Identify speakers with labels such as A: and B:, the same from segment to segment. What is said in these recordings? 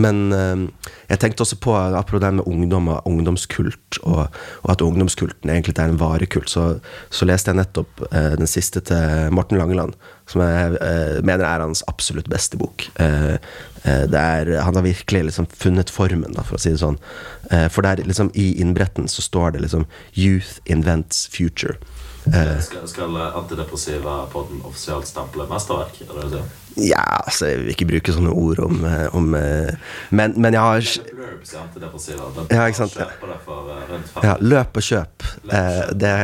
A: Men eh, jeg tenkte også på apropos det med ungdom og ungdomskult, og, og at ungdomskulten egentlig er en varekult, så, så leste jeg nettopp eh, den siste til Morten Langeland, som jeg eh, mener er hans absolutt beste bok. Eh, eh, er, han har virkelig liksom funnet formen, da, for å si det sånn. Eh, for der, liksom, i innbretten så står det liksom 'Youth invents future'. Eh,
B: Skal, skal antidepressiva podden offisielt stemple mesterverk? Er det det
A: ja, altså, jeg vil ikke bruke sånne ord om, eh, om eh, men, men jeg har.
B: Den
A: Ja, ikke sant, ja. Løp og kjøp. Det,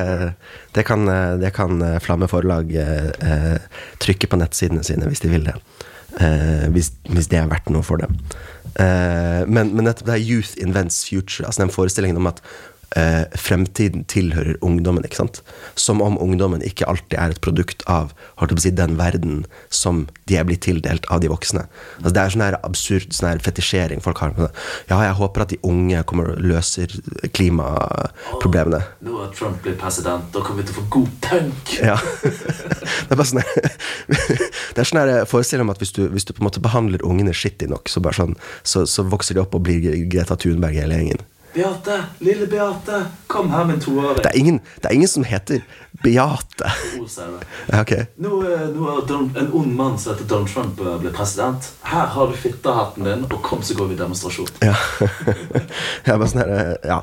A: det, kan, det kan Flamme Forlag trykke på nettsidene sine hvis de vil det. Hvis, hvis det er verdt noe for dem. Men, men nettopp det er Youth Invents Future, altså den forestillingen om at eh, fremtiden tilhører ungdommen. ikke sant? Som om ungdommen ikke alltid er et produkt av si, den verden som de er blitt tildelt av de voksne. Altså Det er sånn her absurd sånn her fetisjering folk har. Ja, jeg håper at de unge kommer og løser klimaproblemene.
B: Nå har Trump blitt president, da kommer vi til å få god punk!
A: Ja. Det er bare sånn Det er sånn her forestilling om at hvis du, hvis du på en måte behandler ungene skittig nok, så, sånn, så, så vokser de opp og blir Greta Thunberg hele gjengen.
B: Beate! Lille Beate! Kom her, min toåring.
A: Det er ingen, det er ingen som heter Beate. okay.
B: Nå, har nå er Don, en ond mann som heter Donald Trump eh, blitt president. Her har du fittehatten din, og kom, så går vi i demonstrasjon.
A: Ja. Jeg bare sånn her, ja.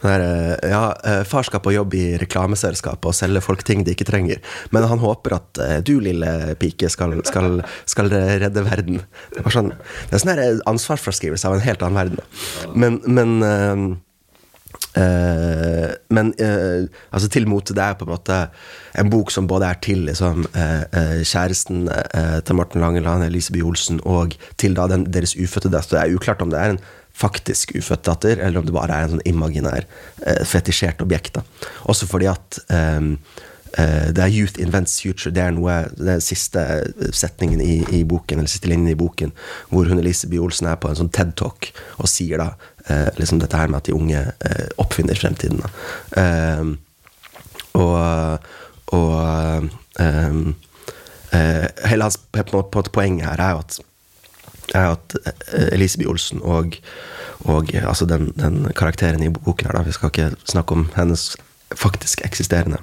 A: Sånn her, ja, eh, far skal på jobb i reklameselskapet og selge folk ting de ikke trenger. Men han håper at eh, du, lille pike, skal, skal, skal redde verden. Det er sånn, det er sånn ansvarsfraskrivelse av en helt annen verden. Men, men øh, Eh, men øh, altså til mote, det er på en måte en bok som både er til liksom, eh, eh, kjæresten eh, til Morten Langeland, Elise Bye Olsen, og til da den, deres ufødte datter. Det er uklart om det er en faktisk ufødt datter, eller om det bare er en sånn imaginær, eh, fetisjert objekt. da. Også fordi at eh, eh, det er 'Youth Invents Future'. Det er noe, er siste setningen i, i boken, eller siste linjen i boken, hvor hun Elise Bye Olsen er på en sånn TED-talk og sier da eh, liksom dette her med at de unge eh, oppfinner fremtiden. Eh, og og eh, eh, hele hans på på poeng her er jo at er at Elisabeth Olsen og, og eh, altså den, den karakteren i boken her, da, vi skal ikke snakke om hennes faktisk eksisterende.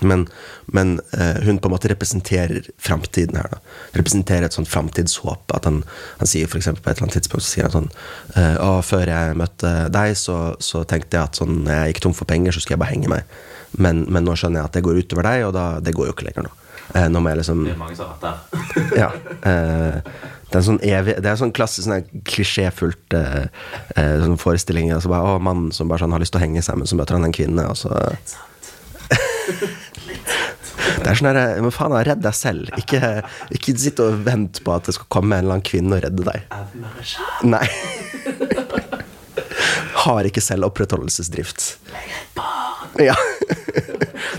A: Men, men eh, hun på en måte representerer framtiden her. da Representerer et sånt framtidshåp. At han, han sier for eksempel på et eller annet tidspunkt så sier han sånn eh, Å, før jeg møtte deg, så, så tenkte jeg at sånn, når jeg gikk tom for penger, så skulle jeg bare henge meg. Men, men nå skjønner jeg at det går utover deg, og da, det går jo ikke lenger nå. Eh, nå må jeg liksom
B: Det er mange som har vært der.
A: ja. Eh, det er en sånn evig Det er sånn klassisk sånn klisjéfullt eh, eh, sånn forestilling. Altså bare, å, mannen som bare sånn har lyst til å henge seg, men så møter han en kvinne, og så Det er sånn herre Men faen, redd deg selv. Ikke, ikke sitt og vent på at det skal komme en eller annen kvinne og redde deg. Nei. Har ikke selv opprettholdelsesdrift. Ja.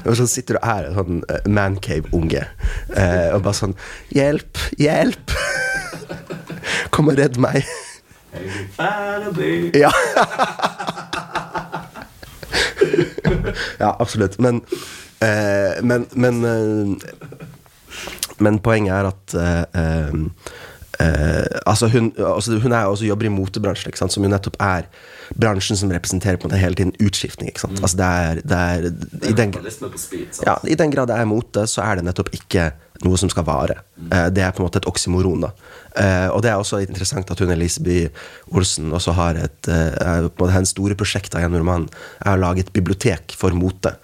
A: Og så sitter du her, sånn eh, mancave-unge, eh, og bare sånn Hjelp! Hjelp! Kom og redd meg. Ja. ja, absolutt. Men eh, Men, men, eh, men poenget er at eh, eh, altså hun, altså hun er også jobber i motebransjen, som jo nettopp er bransjen som representerer på en måte hele tiden utskiftning. Sant? Altså det er, det er i den,
B: speed.
A: ja, I den grad det er mote, så er det nettopp ikke noe som skal vare. Eh, det er på en måte et oksymoron. da. Uh, og det er også interessant at hun Elise Olsen også har et er på Hennes store prosjekt av en roman er å lage et bibliotek for mote.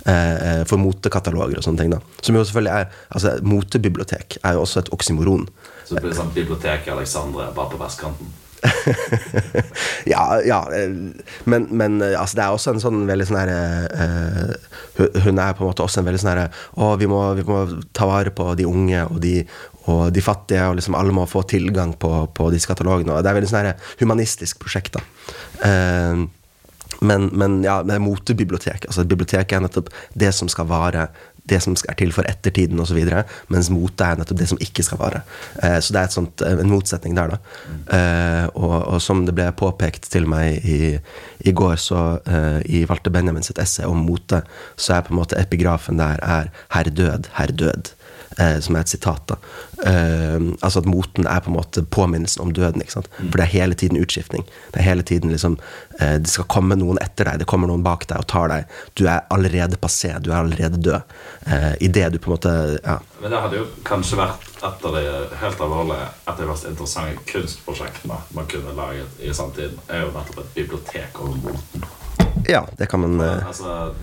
A: For motekataloger og sånne ting. da. Som jo selvfølgelig er, altså Motebibliotek er jo også et oksymoron.
B: Så det blir sånn bibliotek i Alexandria bare på vestkanten.
A: ja, ja eh, men, men eh, altså, det er også en sånn veldig sånn herre uh, hun- Hun er på en måte også en veldig sånn herre Å, vi må, vi må ta vare på de unge og de, og de fattige, og liksom alle må få tilgang på, på disse katalogene. Og det er veldig sånn herre humanistisk prosjekt, da. Uh, men, men ja, det er motebibliotek. Altså, biblioteket er nettopp det som skal vare, det som er til for ettertiden osv., mens mote er nettopp det som ikke skal vare. Eh, så det er sånt, eh, en motsetning der, da. Eh, og, og som det ble påpekt til meg i, i går, så i Walter Benjamin sitt essay om mote, så er på en måte epigrafen der er 'herr død, herr død'. Eh, som er et sitat. da. Eh, altså at moten er på en måte påminnelsen om døden. ikke sant? For det er hele tiden utskiftning. Det er hele tiden liksom eh, Det skal komme noen etter deg, det kommer noen bak deg og tar deg. Du er allerede passé, du er allerede død. I Idet du på en måte ja,
B: Men det hadde jo kanskje vært et av de helt alvorlige et av de mest interessante kunstprosjektene man kunne laget i samtiden. er jo nettopp et bibliotek over moten.
A: ja det kan man uh,
B: Altså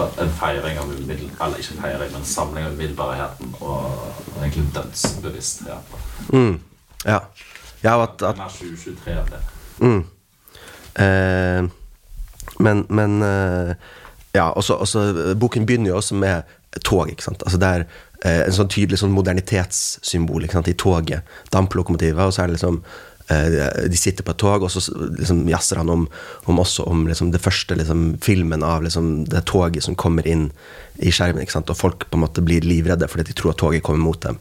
B: for en feiring av umiddel... Eller ikke en feiring, men en samling av umiddelbarheten og, og egentlig dødsbevissthet.
A: mm, Ja. ja og at,
B: Det
A: at
B: er mer 2023 enn det.
A: Mm. Eh, men men eh, Ja, også, også, eh, boken begynner jo også med tog, ikke sant. Altså det er eh, en sånn tydelig sånn modernitetssymbol i toget. Damplokomotivet, og så er det liksom de sitter på et tog, og så liksom jazzer han om, om også om liksom det første liksom, filmen av liksom, det toget som kommer inn i skjermen. ikke sant? Og folk på en måte blir livredde fordi de tror at toget kommer mot dem.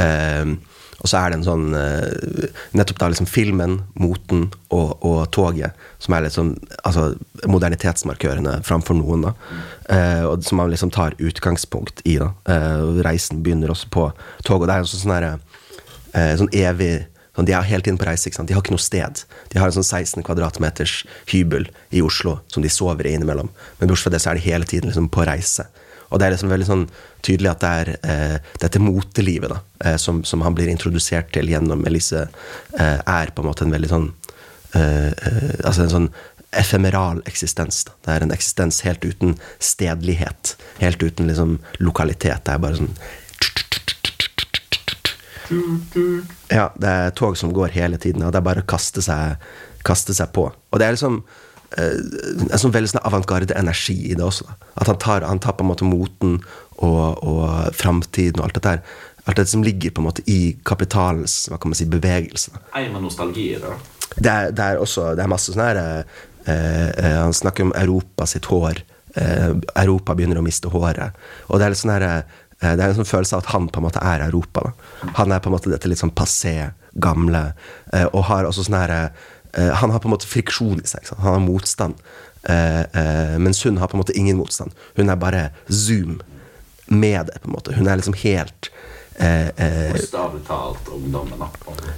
A: Eh, og så er det en sånn uh, Nettopp da liksom filmen, moten og, og toget som er sånn altså, modernitetsmarkørene framfor noen. da uh, Og som man liksom tar utgangspunkt i. da eh, Reisen begynner også på toget. Og det er en sånn, sånn, eh, sånn evig sånn, De er hele tiden på reise. ikke sant? De har ikke noe sted. De har en sånn 16 kvadratmeters hybel i Oslo som de sover i innimellom. Men bortsett fra det så er de hele tiden liksom på reise. Og det er liksom veldig sånn tydelig at det er eh, dette motelivet da, eh, som, som han blir introdusert til gjennom Elise, eh, er på en måte en veldig sånn eh, eh, Altså en sånn efemeral eksistens. Da. Det er en eksistens helt uten stedlighet. Helt uten liksom lokalitet. Det er bare sånn Ja, det er tog som går hele tiden, og det er bare å kaste seg, kaste seg på. Og det er liksom eh, en sånn veldig sånn avantgarde-energi i det også. Da. At han tar, han tar på en måte moten og, og framtiden og alt dette her. Alt dette som ligger på en måte i kapitalens hva kan man si, bevegelse.
B: Eier man nostalgi i det.
A: Det er, det er også det er masse sånn her eh, eh, Han snakker om Europa sitt hår. Eh, Europa begynner å miste håret. Og det er litt sånn herre det er en sånn følelse av at han på en måte er Europa. Da. Han er på en måte dette litt sånn passé, gamle, eh, og har også sånn her eh, Han har på en måte friksjon i seg. Han har motstand. Eh, eh, mens hun har på en måte ingen motstand. Hun er bare zoom med det, på en måte. Hun er liksom helt eh, eh,
B: talt ungdommen. da.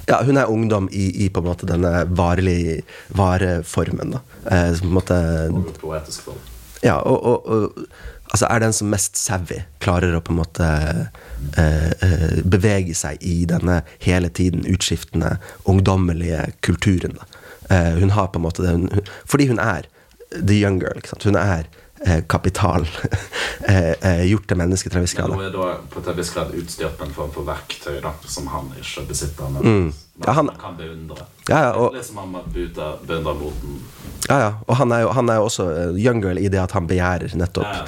A: ja, hun er ungdom i, i på en måte denne varelig, vareformen. Da. Eh, på en måte. Ja, og, og, og altså er den som mest savvy, klarer å på en måte eh, eh, bevege seg i denne hele tiden utskiftende, ungdommelige kulturen. Eh, hun har på en måte det hun, Fordi hun er the young girl. Ikke sant? Hun er kapital. eh, eh, gjort til mennesket til en viss grad.
B: hun er da på en viss grad utstyrt med en form for verktøy da, som han ikke besitter. Men,
A: Mm. Ja, han-
B: kan beundre.
A: Ja, ja, og-
B: liksom som han beundrer, moten.
A: Ja, ja. Og han er jo, han er jo også eh, young girl i det at han begjærer nettopp
B: Ja,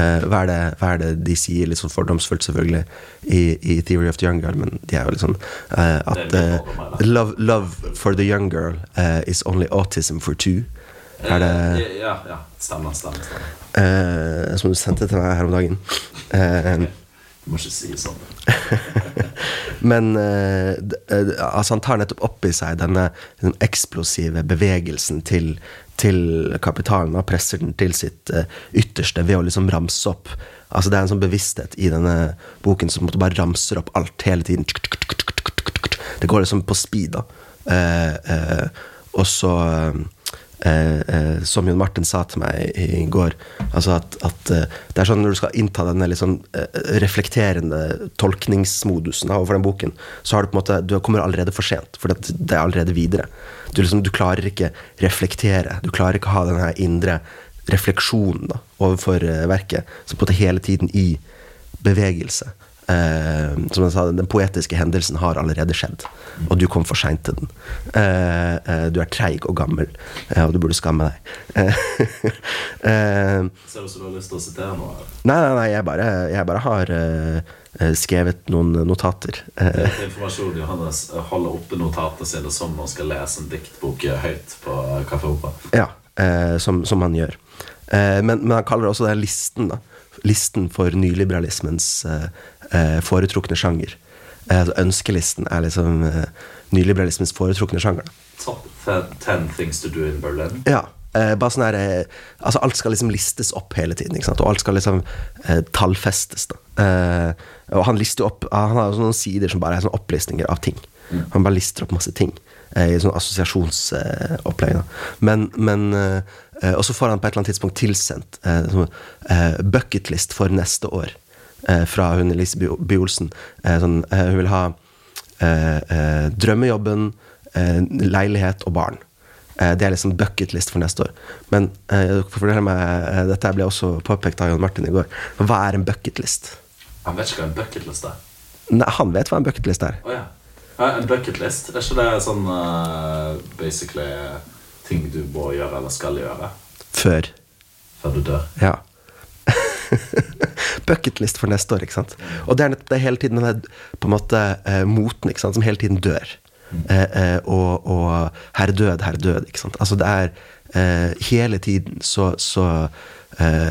A: eh, hva, er det, hva er det de sier, litt sånn fordomsfullt selvfølgelig, i, i Theory of the Young Girl, men de er jo liksom eh, at eh, love, love for the young girl eh, is only autism for two. Er det
B: Eh, Ja, ja. Stemmer, stemmer. stemmer.
A: eh, Som du sendte til meg her om dagen. Eh,
B: Du må ikke si sånn.
A: Men eh, eh, altså han tar nettopp opp i seg denne, den eksplosive bevegelsen til, til kapitalen og presser den til sitt eh, ytterste ved å liksom ramse opp. Altså Det er en sånn bevissthet i denne boken som bare ramser opp alt hele tiden. Det går liksom på speed, da. Og så eh, eh, Som Jon Martin sa til meg i går, altså at, at eh, det er sånn når du skal innta denne eh, reflekterende tolkningsmodusen overfor den boken, så har du på en måte Du kommer allerede for sent, for det, er allerede videre. Du, liksom, du klarer ikke reflektere. Du klarer ikke ha den her indre refleksjonen da, overfor verket, som på en måte hele tiden i bevegelse. Eh, som jeg sa, Den poetiske hendelsen har allerede skjedd, og du kom for seint til den. Eh, eh, du er treig og gammel, eh, og du burde skamme deg. Eh,
B: Ser ut som du har lyst til å sitere noe? her?
A: nei, nei, nei, jeg bare, jeg bare har skrevet noen notater.
B: Det er informasjon Johannes holder oppe notatene sine som han skal lese en diktbok høyt på Kaffe Opera.
A: Ja, som, som han gjør. Men, men han kaller det også den listen, da. Listen for nyliberalismens eh, eh, foretrukne sjanger. Eh, altså ønskelisten er liksom nyliberalismens foretrukne sjanger.
B: Top 10 things to do in Berlin.
A: Ja. Eh, bare sånn her Altså, alt skal liksom listes opp hele tiden, og alt skal liksom tallfestes, da. Eh, og han lister opp Han har noen sider som bare er sånne opplistninger av ting. Han bare lister opp masse ting i sånn assosiasjonsopplegg. Men, men eh, eh, Og så får han på et eller annet tidspunkt tilsendt eh, sånn, eh, bucketlist for neste år eh, fra hun Elise By- Olsen. Eh, sånn, eh, hun vil ha eh, eh, drømmejobben, eh, leilighet og barn. Eh, det er liksom bucketlist for neste år. Men eh, fortell meg, eh, dette ble også påpekt av Jan Martin i går. Hva er en bucketlist?
B: Han vet ikke hva en bucketlist er.
A: Nei, han vet hva en bucketlist er.
B: Oh, ja. En bucketlist, er ikke det sånn uh, basically ting du må gjøre eller skal gjøre
A: Før.
B: før du dør?
A: Ja. Bucketlist for neste år, ikke sant. Og det er, det er hele tiden den på en måte uh, moten ikke sant, som hele tiden dør. Eh, og, og herr død, herr død, ikke sant. Altså det er Hele tiden så, så,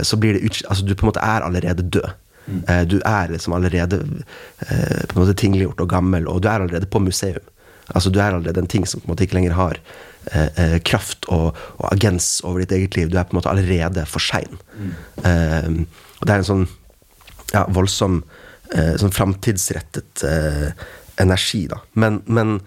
A: så blir det ut... Altså du på en måte er allerede død. Eh, du er liksom allerede eh, på en måte tingliggjort og gammel, og du er allerede på museum. Altså Du er allerede en ting som på en måte ikke lenger har eh, eh, kraft og, og agens over ditt eget liv. Du er på en måte allerede for sein. Eh, og det er en sånn ja, voldsom eh, sånn framtidsrettet energi, da. Men, men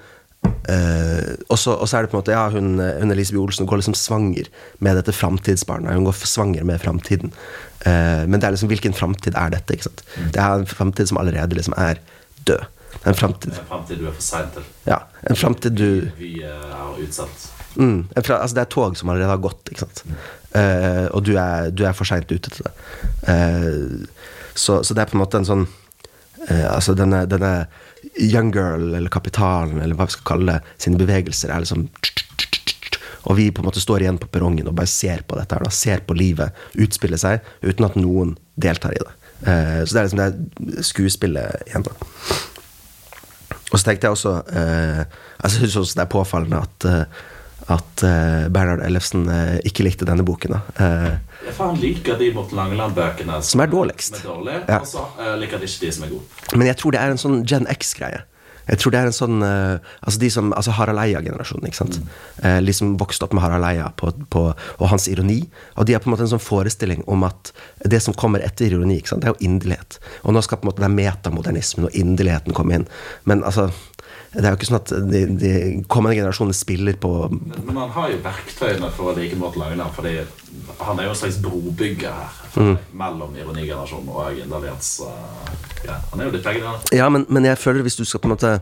A: eh, også, og så er det på en måte Ja, hun, hun Elise Olsen går liksom svanger med dette framtidsbarnet. Hun går svanger med framtiden. Uh, men det er liksom hvilken framtid er dette? ikke sant? Det er en framtid som allerede liksom er død. Det er en framtid
B: du er for sein til.
A: ja, en framtid du
B: Vi er utsatt.
A: mm, en fra, Altså, det er tog som allerede har gått, ikke sant. Eh, og du er, du er for seint ute til det. Eh, så, så det er på en måte en sånn eh, Altså, denne, denne young girl, eller kapitalen, eller hva vi skal kalle det, sine bevegelser, er liksom og vi på en måte står igjen på perrongen og bare ser på dette her da, ser på livet utspille seg uten at noen deltar i det. Eh, så det er liksom det skuespillet igjen, da. Og så tenkte jeg også eh, Jeg syns også det er påfallende at, eh, at Bernhard Ellefsen ikke likte denne boken. da. Eh,
B: faen liker de Morten Langeland-bøkene
A: Som er dårligst.
B: Som er dårlige,
A: Ja.
B: Og så uh, liker de ikke de som er gode.
A: men jeg tror det er en sånn Gen X-greie. Jeg tror det er en sånn uh, Altså de som, altså Harald Eia-generasjonen. ikke sant? Eh, liksom vokste opp med Harald Eia på, på, og hans ironi. Og de har på en måte en sånn forestilling om at det som kommer etter ironi, ikke sant? det er jo inderlighet. Og nå skal på en måte den metamodernismen og inderligheten komme inn. Men altså det er jo ikke sånn at de, de kommende generasjoner spiller på
B: Men, han har jo verktøyene for å like Morten Langeland, fordi han er jo en slags brobygger her.
A: Mm.
B: Mellom ironigenerasjonen og inderlighets... eh, ja, han er jo litt begge deler.
A: Ja, men, men jeg føler hvis du skal på en måte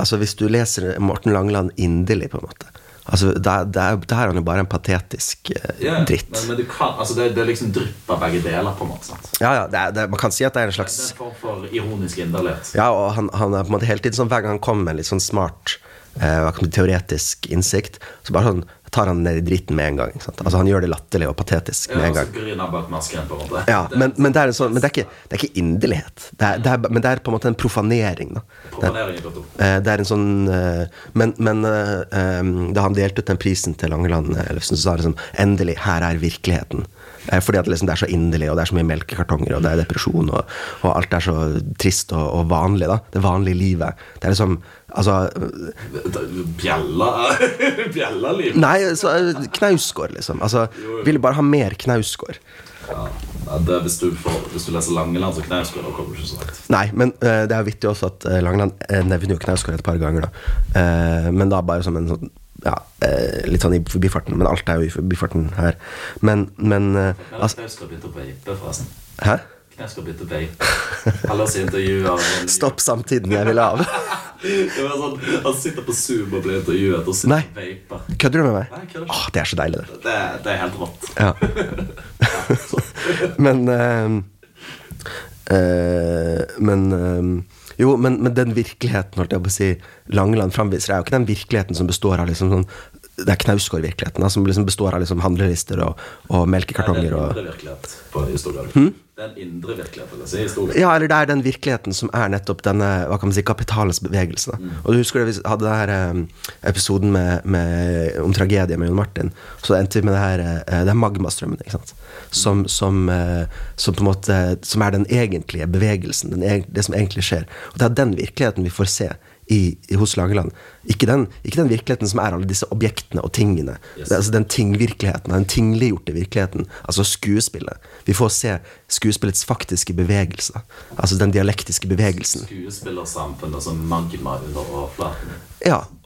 A: Altså hvis du leser Morten Langeland inderlig, på en måte Altså, der, der, der er han jo bare en patetisk
B: Ja,
A: dritt.
B: Men, men du kan, altså det, det liksom drypper begge deler, på en måte. sant?
A: Ja, ja, det det, man kan si at det er en slags Det
B: er en form for ironisk inderlighet.
A: Ja, og han, han er på en måte hele tiden sånn Hver gang han kommer med en litt sånn smart eh, teoretisk innsikt, så bare sånn tar han ned i dritten med en gang. Ikke sant? Altså Han gjør det latterlig og patetisk med en gang.
B: masken, en.
A: Ja, men, men, det en sånn, men det er ikke, det er ikke inderlighet. Det er, det er, men det er på en måte en profanering. da.
B: Profanering
A: eh, det er en sånn eh, Men, men eh, da han delte ut den prisen til Langeland Ellefsen, så sa han liksom Endelig, her er virkeligheten. Fordi at liksom det er så inderlig, og det er så mye melkekartonger, og det er depresjon, og, og alt er så trist og, og vanlig. da Det vanlige livet. Det er liksom Altså
B: Bjella Bjella-liv.
A: Nei, så, Knausgård, liksom. Altså, Ville bare ha mer Knausgård.
B: Ja, det hvis, du får, hvis du leser Langeland så Knausgård, da kommer du ikke så langt.
A: Nei, men uh, det er vittig også at uh, Langeland eh, nevner jo Knausgård et par ganger, da. uh, men da bare som en sånn ja, litt sånn i forbifarten. Men alt er jo i forbifarten her. Men, men altså,
B: Knausgård begynte å vape, forresten.
A: Hæ?
B: Knausgård begynte å vape. Ser intervjuer
A: Stopp samtiden jeg vil av.
B: Det var sånn, Han sitter på Zoom og blir intervjuet og sitter
A: Nei.
B: og vaper.
A: Kødder du med meg?
B: Nei, kødder ikke.
A: Åh, det er så deilig, det.
B: Det, det er helt rått.
A: Ja. men uh, uh, Men uh, Jo, men, men den virkeligheten, holdt jeg på å si, Langeland framviser, er jo ikke den virkeligheten som består av liksom sånn Det er Knausgård-virkeligheten, som liksom består av liksom handlelister og, og
B: Det
A: melkekartonger
B: er en indre virkelighet på historien. Det er en indre virkeligheten, altså historien.
A: Ja, eller det er den virkeligheten som er nettopp denne hva kan man si, kapitalens bevegelse. Mm. Og du husker det, vi hadde den her eh, episoden med, med, om tragedie med Jon Martin. Så endte vi med det her eh, Det er magmastrømmen, ikke sant. Som, som, eh, som på en måte Som er den egentlige bevegelsen. Den, det som egentlig skjer. Og det er den virkeligheten vi får se i, i, hos Langeland. Ikke den, ikke den virkeligheten som er alle disse objektene og tingene.
B: Yes.
A: Altså Den tingvirkeligheten, den tingliggjorte virkeligheten. Altså skuespillet. Vi får se skuespillets faktiske bevegelser. Altså den dialektiske bevegelsen.
B: Skuespillersamfunnet som magma under overflaten.
A: Ja,